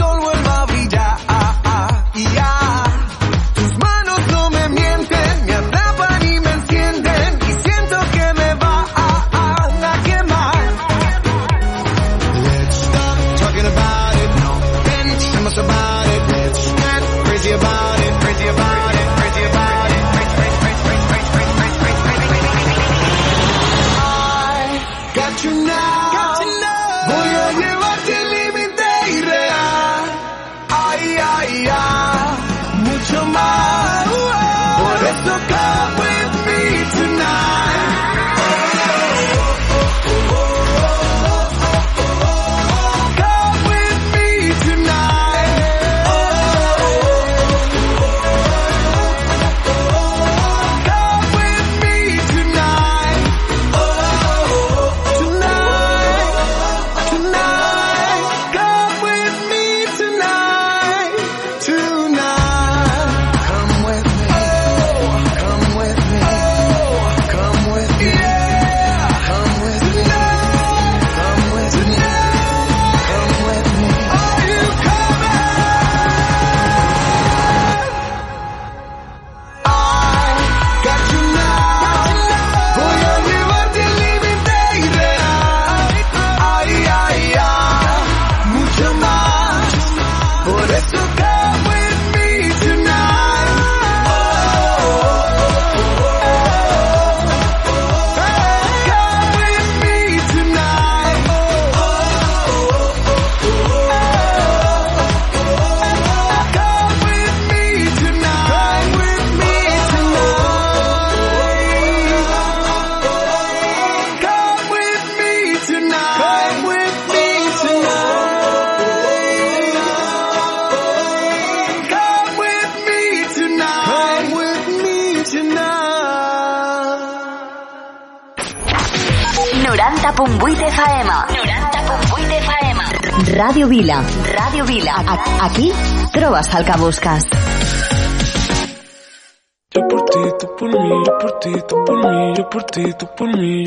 gold FM. 90.8 FM. Ràdio Vila. Ràdio Vila. A- Aquí trobes el que busques. Yo por ti, tú por mí, yo por ti, tú por mí, yo por ti, tú por mí.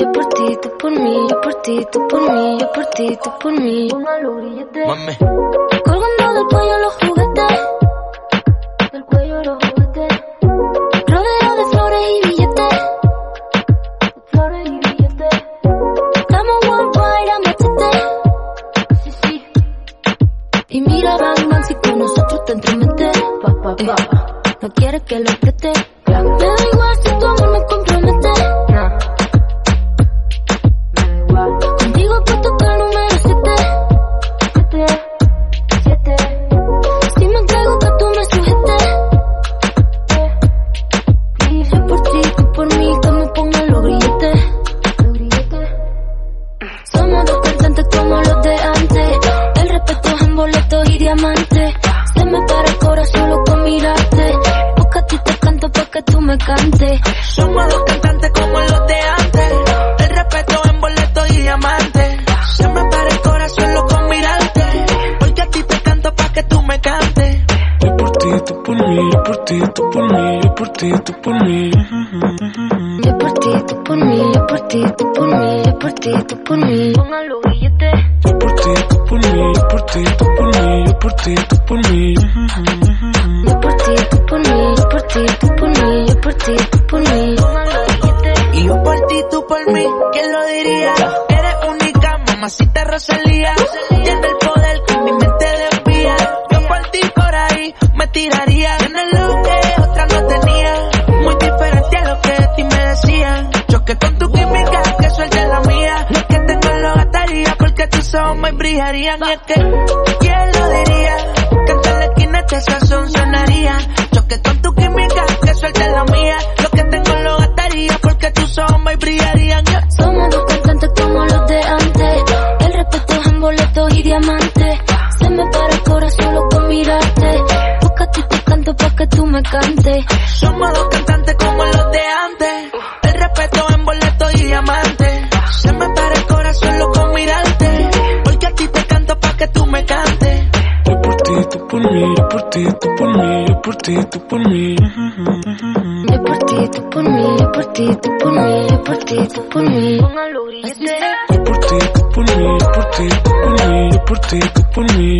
Yo por ti, tú por mí, yo por ti, tú por mí, yo por ti, tú por mí. Mami. Colgando del cuello los juguetes, del cuello los juguetes. No quieres que lo apriete. Me da igual ti, tú por mí. Yo por ti, tú por mí, yo por ti, tú por mí, yo por ti, tú por mí. Y yo por ti, tú por mí, ¿quién lo diría? Eres única, mamacita Rosalía. Tienes el poder tus ojos brillarían. Y es que, ¿quién lo diría? Que en la esquina este sazón sonaría. Choque con tu química, que suelte la mía. Lo que tengo lo gastaría porque tus ojos brillarían. Yeah. Somos dos cantantes como los de antes. El respeto es en boletos y diamantes. Se me para el corazón solo con mirarte. Porque a ti te canto pa' que tú me cantes. Somos dos cantantes por mí, yo por ti, tú por mí. Yo por ti, tú por mí, yo por ti, tú por mí, yo por ti, tú por mí. Yo por ti, tú por mí, yo por ti, tú por mí, yo por ti, tú por mí.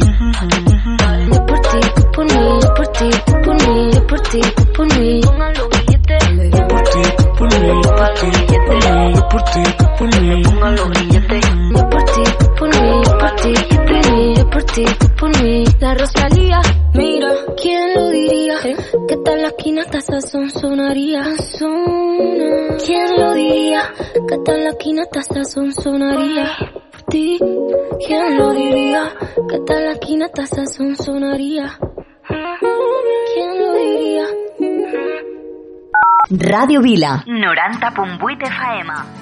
Esquina hasta sazón sonaría. Por ti, ¿quién lo diría? Que tal la esquina hasta sazón sonaría. ¿Quién lo diría? Ràdio Vila. 90.8 FM.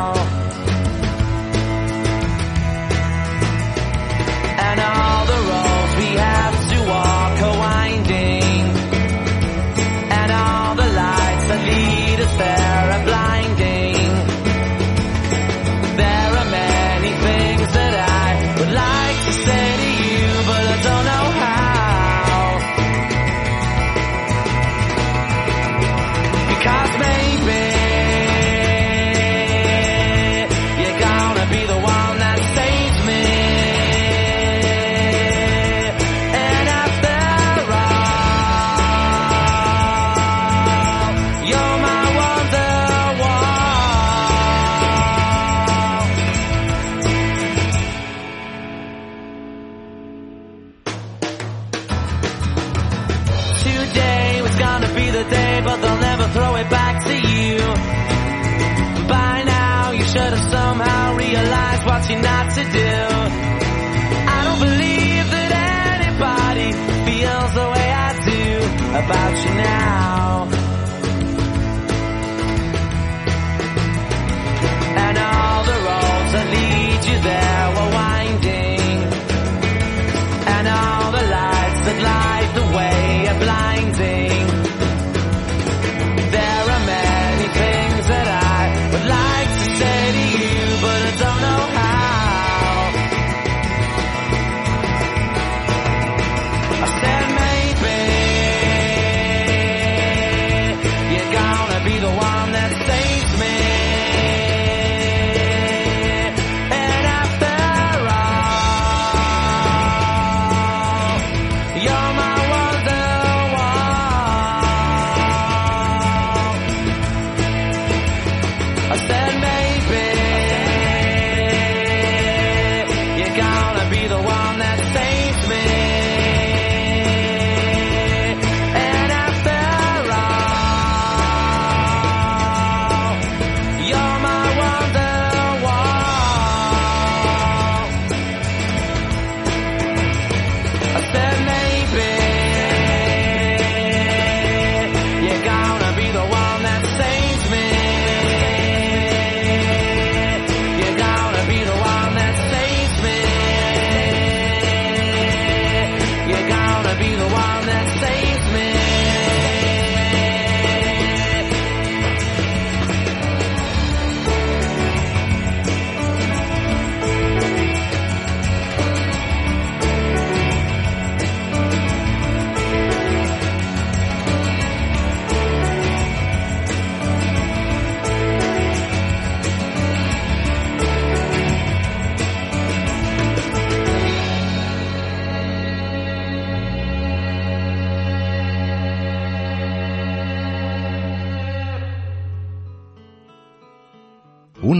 Today gonna be the day, but they'll never throw it back to you. By now, you should have somehow realized what you're not to do. I don't believe that anybody feels the way I do about you now. And all the roads that lead you there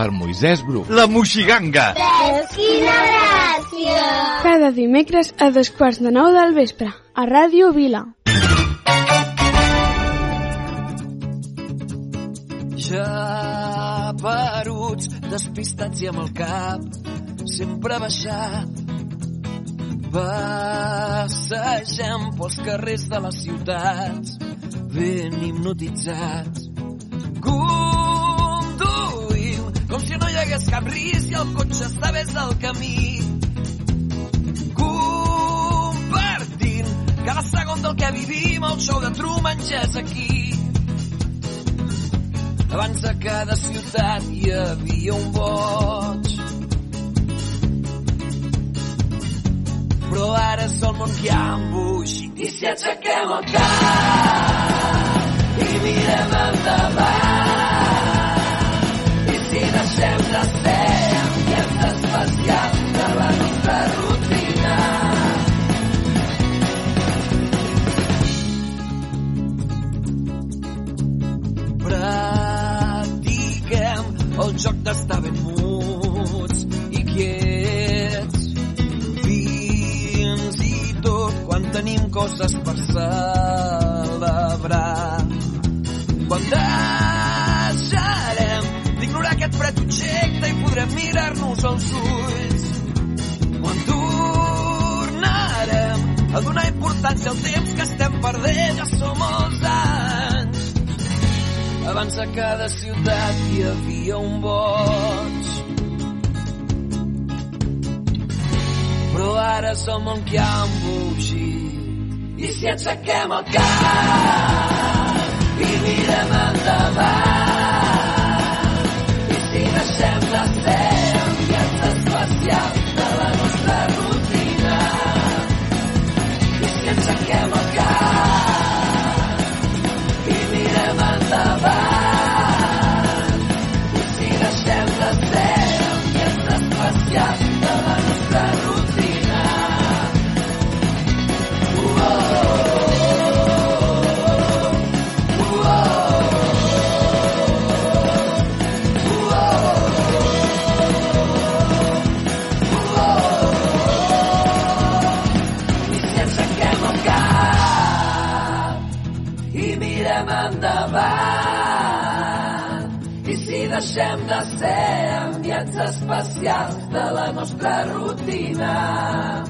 per Moisès Bru. La Moixiganga! Quina gràcia! Cada dimecres a dos quarts de nou del vespre, a Ràdio Vila. Ja peruts, despistats i amb el cap sempre baixat. Passegem pels carrers de les ciutats, ben hipnotitzats. Conduïm hagués cap risc i el cotxe estigués al camí. Compartint cada segon del que vivim, el show de Truman ja és aquí. Abans a cada ciutat hi havia un boig. Però ara és el món que ha embogit. I si aixequem el cap i mirem endavant cada ciutat hi havia un boig. Però ara som on que ha embogit. I si aixequem el cap i mirem endavant i si deixem de ser ambients especials de la nostra rutina i si aixequem el cap deixem de ser enviats especials de la nostra rutina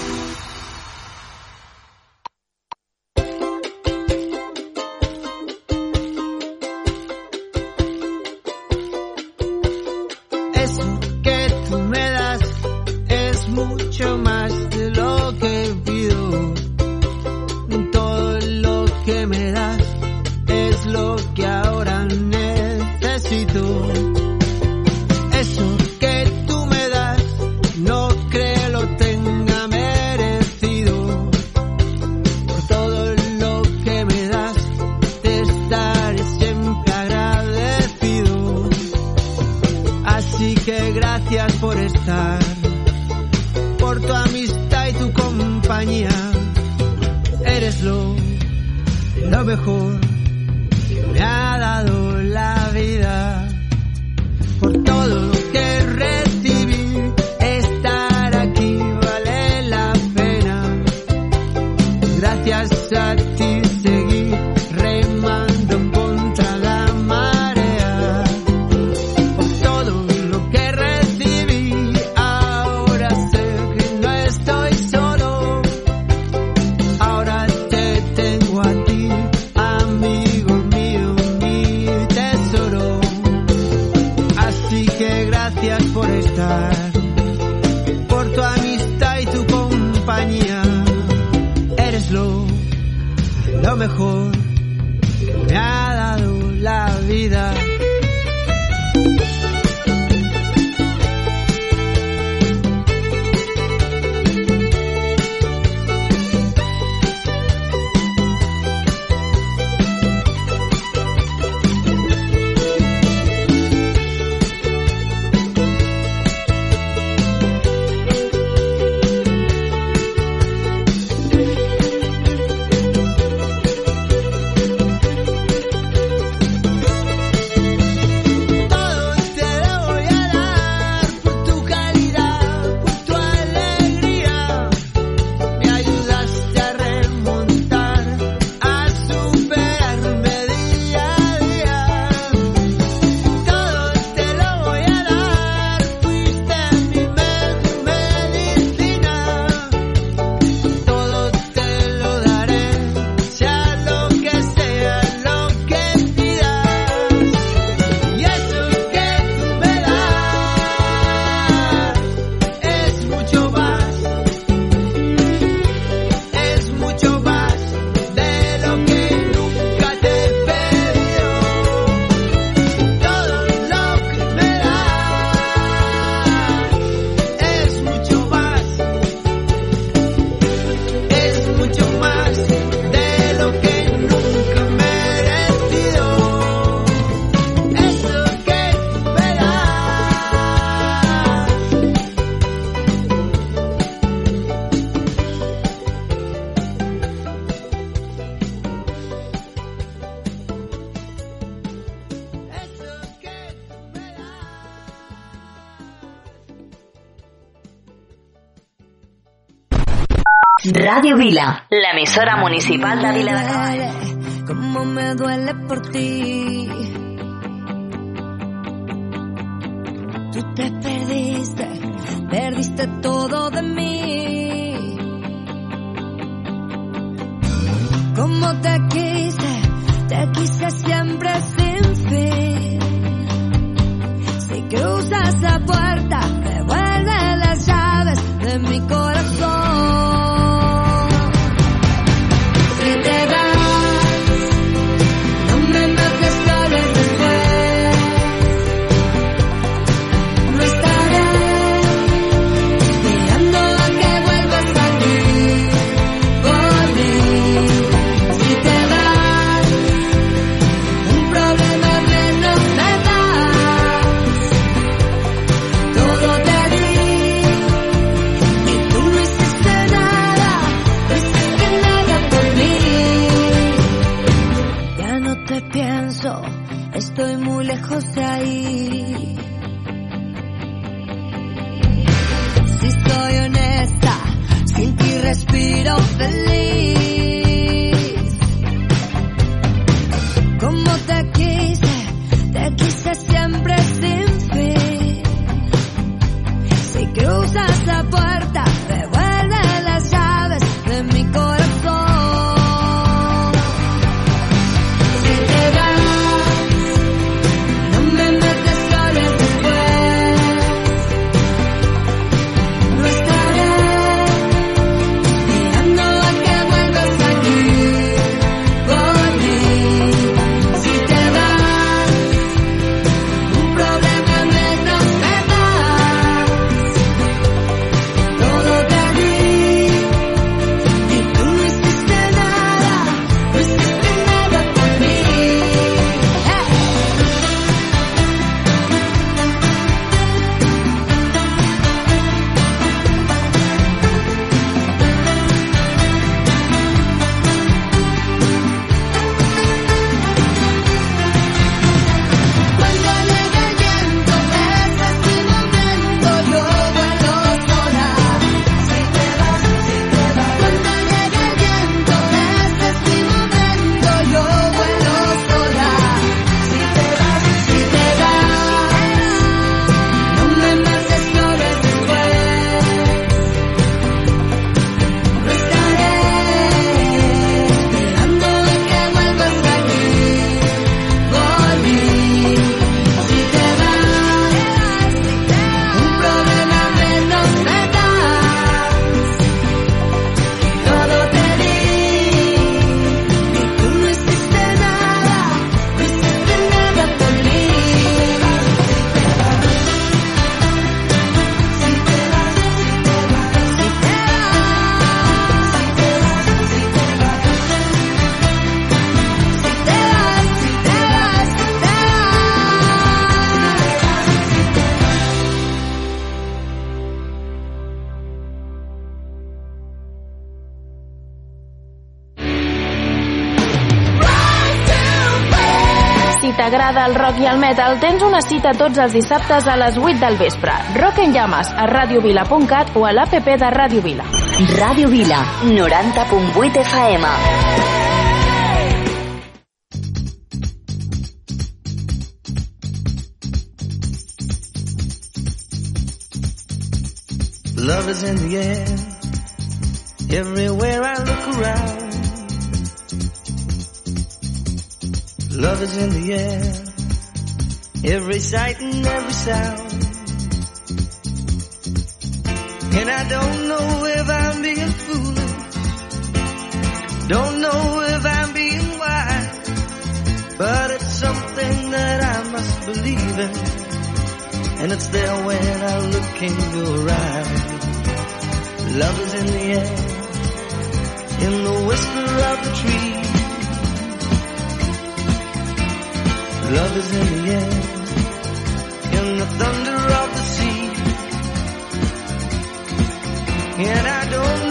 por tu amistad y tu compañía. Eres lo, lo mejor que me ha dado La emisora municipal de Vila de Cabal. Me duele por ti qualcosa del metal tens una cita tots els dissabtes a les 8 del vespre. Rock en llames a radiovila.cat o a l'APP de Radio Vila. Radio Vila, 90.8 FM. Love is in the air, everywhere I look around. Love is in the air. every sight and every sound. And I don't know if I'm being foolish, don't know if I'm being wise, but it's something that I must believe in, and it's there when I look in your eyes. Love is in the air, in the whisper of the trees. Love is in the air, in the thunder of the sea. And I don't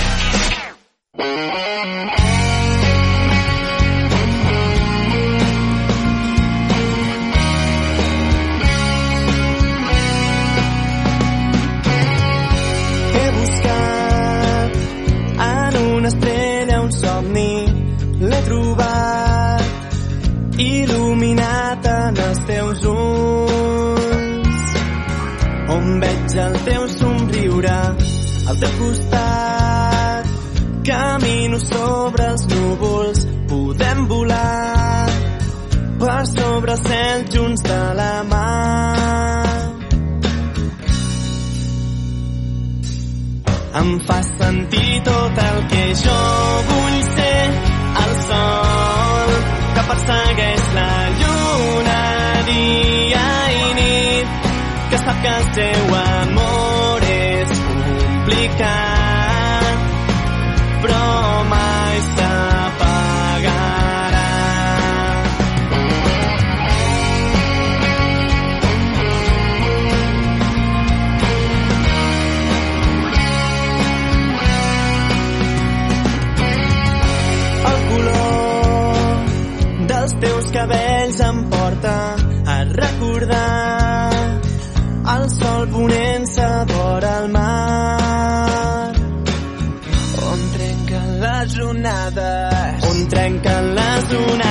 cabells em porta a recordar el sol ponent-se vora el mar. On trenquen les onades? On trenquen les onades?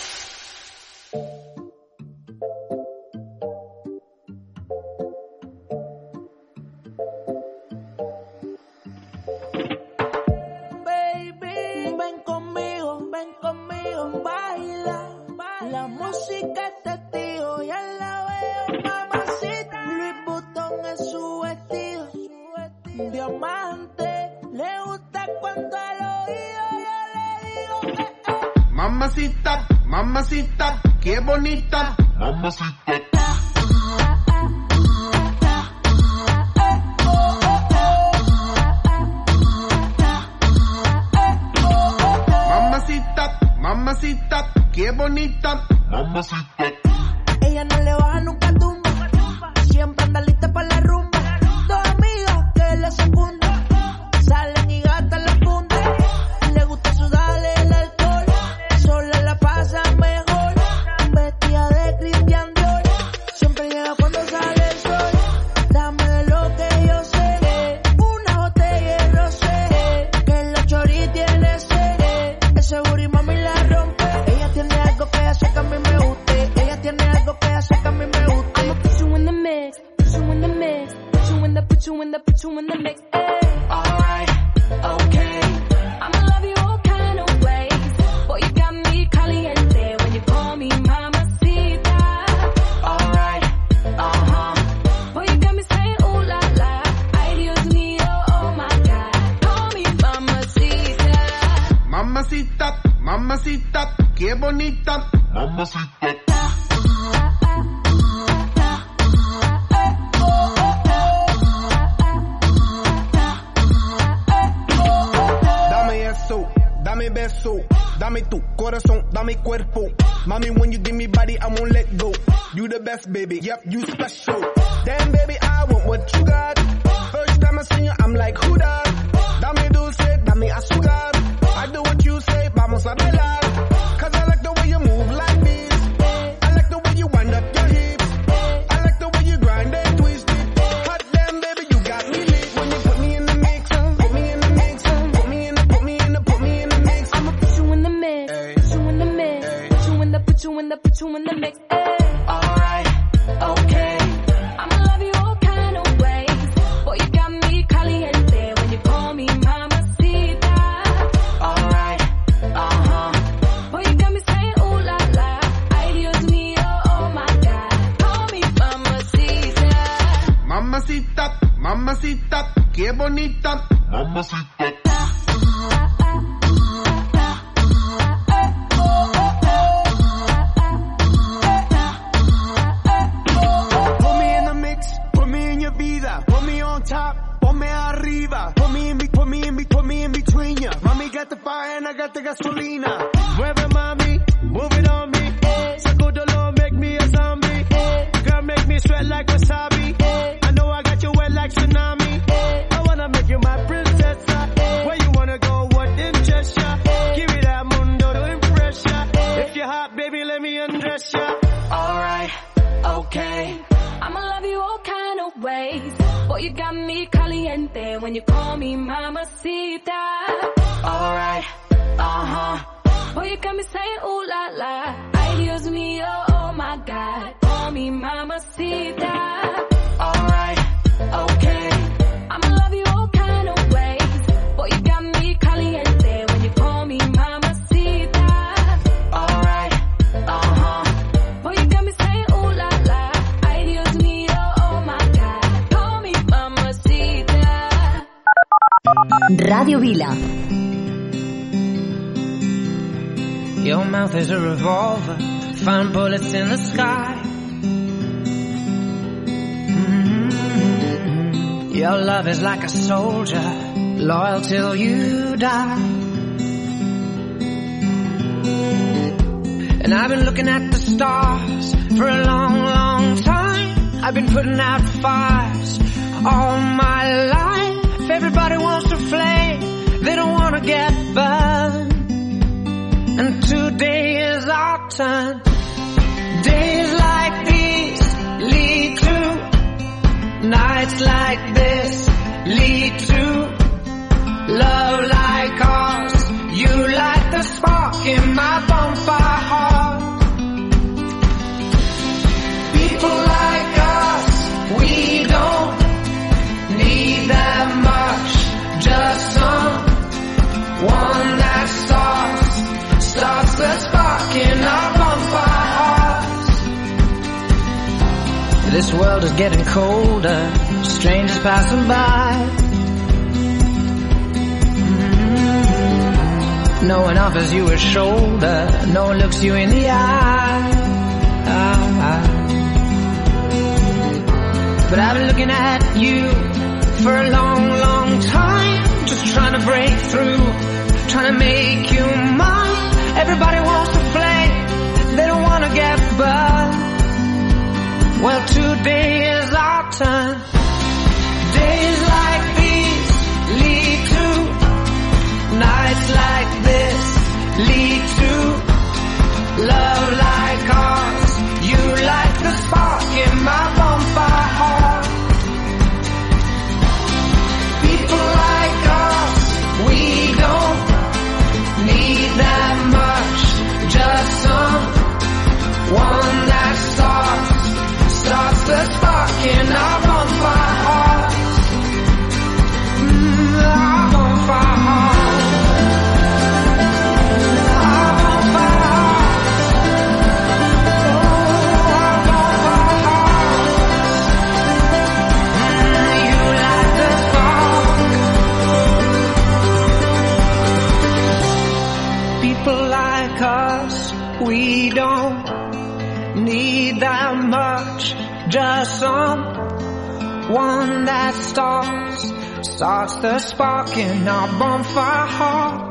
Bonita. Mamacita. Dame eso, dame beso, dame tu corazón, dame cuerpo. Mami, when you give me body, I won't let go. You the best, baby. Yep, you special. You got me caliente when you call me mamacita. Alright, uh huh. Boy, you got me saying ooh la la. Ay Dios mío, oh my God. Call me mamacita. Radio Vila. Your mouth is a revolver, find bullets in the sky. Mhm. Your love is like a soldier, loyal till you die. And I've been looking at the stars for a long, long time. I've been putting out fires all my life. Everybody wants to flame, they don't want to get burned. And today is our turn. Days like these lead to nights like this lead to love like ours. You light the spark in my bonfire This world is getting colder, strangers passing by. Mm. No one offers you a shoulder, no one looks you in the eye. But I've been looking at you for a long, long time, just trying to break through, trying to make you mine. Everybody wants to flame, they don't want to get burned. Well, today is our turn. Days like these lead to nights like this lead to love like Lost the spark in our bonfire heart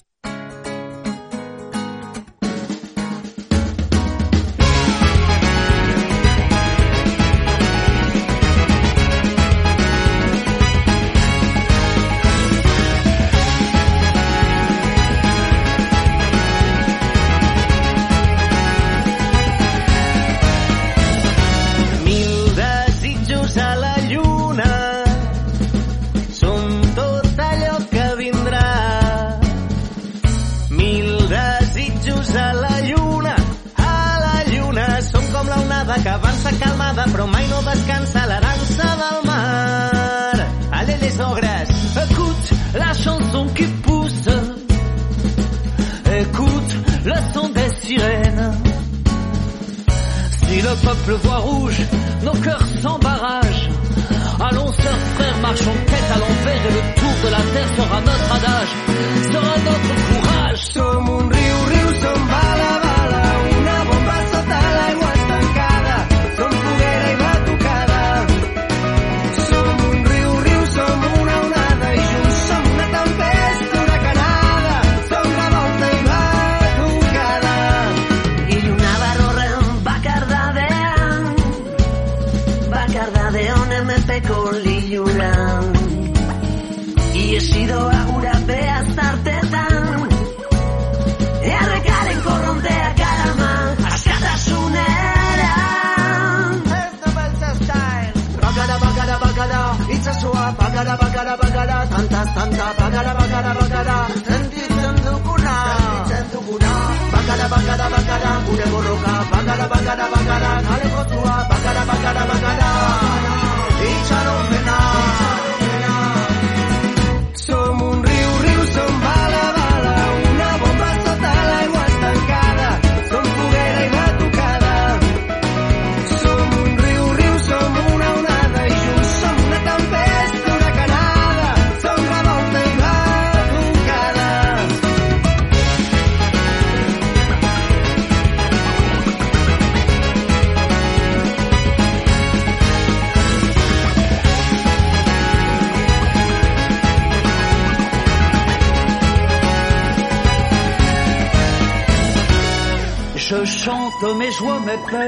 etme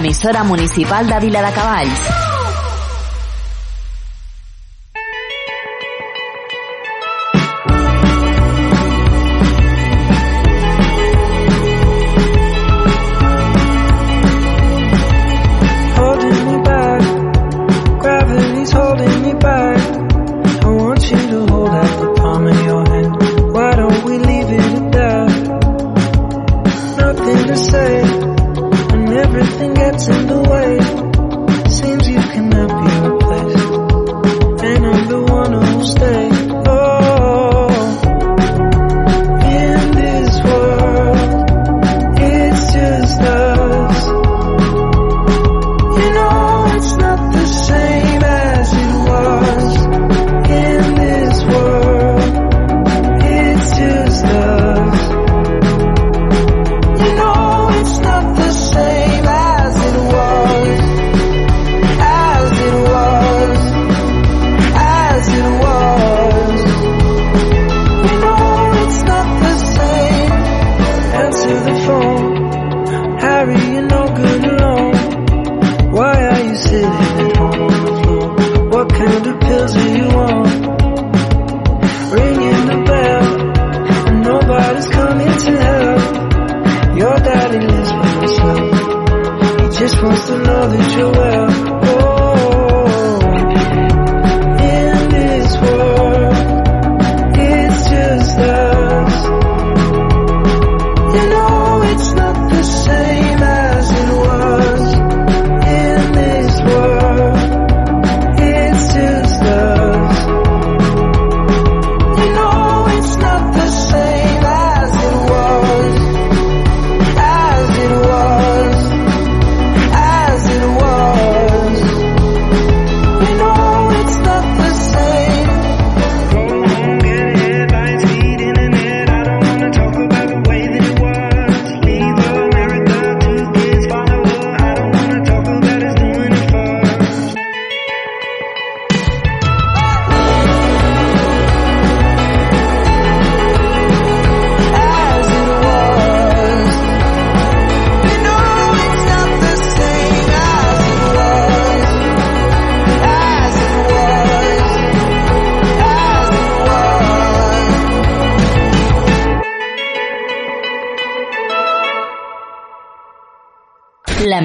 emisora municipal Davila de Cavalls.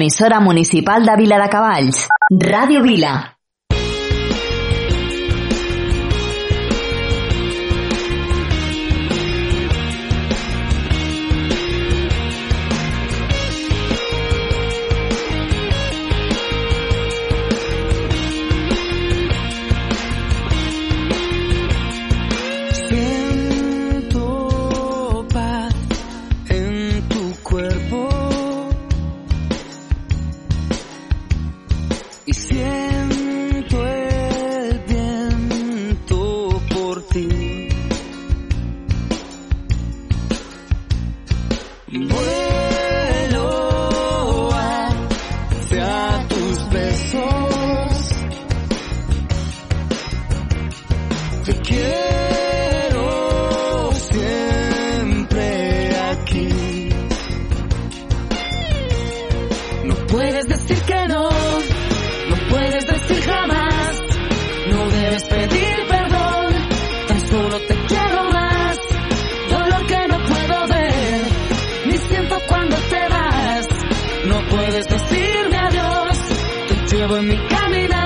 l'emissora municipal de Vila de Cavalls. Ràdio Vila. observa-me caminhar.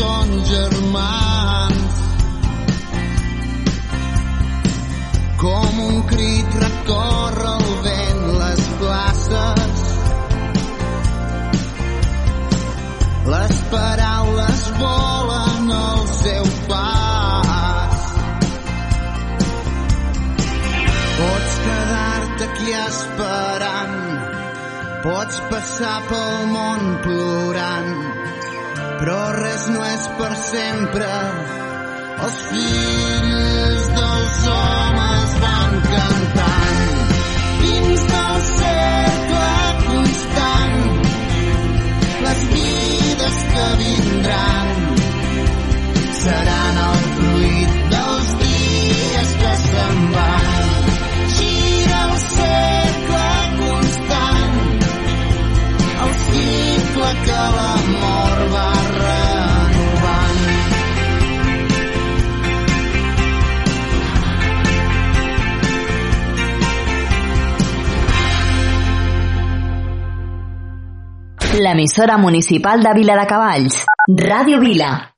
són germans. Com un crit recorre el vent les places. Les paraules volen al seu pas. Pots quedar-te aquí esperant Pots passar pel món plorant però res no és per sempre. Els fills dels homes van cantant fins al cercle constant les vides que vindran seran el fruit dels dies que se'n van. Gira el cercle constant el cicle que l'amor la emisora municipal de Vila de Cavalls, Radio Vila.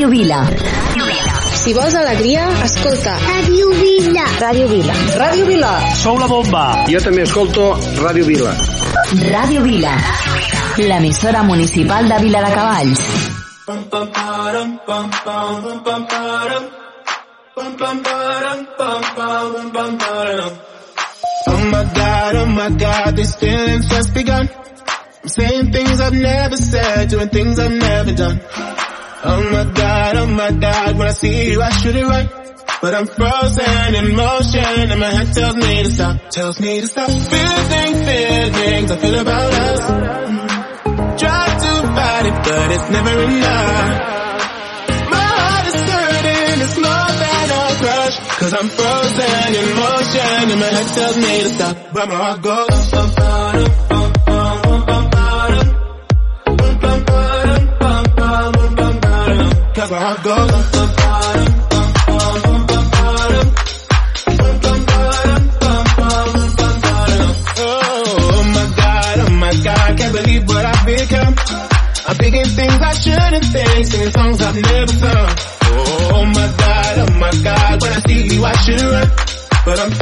Ràdio Vila. Si vols alegria, escolta. Ràdio Vila. Ràdio Vila. Ràdio Vila. Sou la bomba. Jo també escolto Ràdio Vila. Ràdio Vila. L'emissora municipal de Vila de Cavalls. Oh my god, oh my god, these feelings just begun. I'm saying things I've never said, doing things I've never done. Oh my god, oh my god, when I see you I should it right. But I'm frozen in motion and my head tells me to stop, tells me to stop. Feeling feelings I feel about us. Try to fight it, but it's never enough. My heart is hurting, it's more than a crush. Cause I'm frozen in motion and my head tells me to stop. But my heart goes believe what I've become. I'm thinking things I shouldn't think, singing songs I've never sung. Oh my god, oh my god, when I see you I should run. But I'm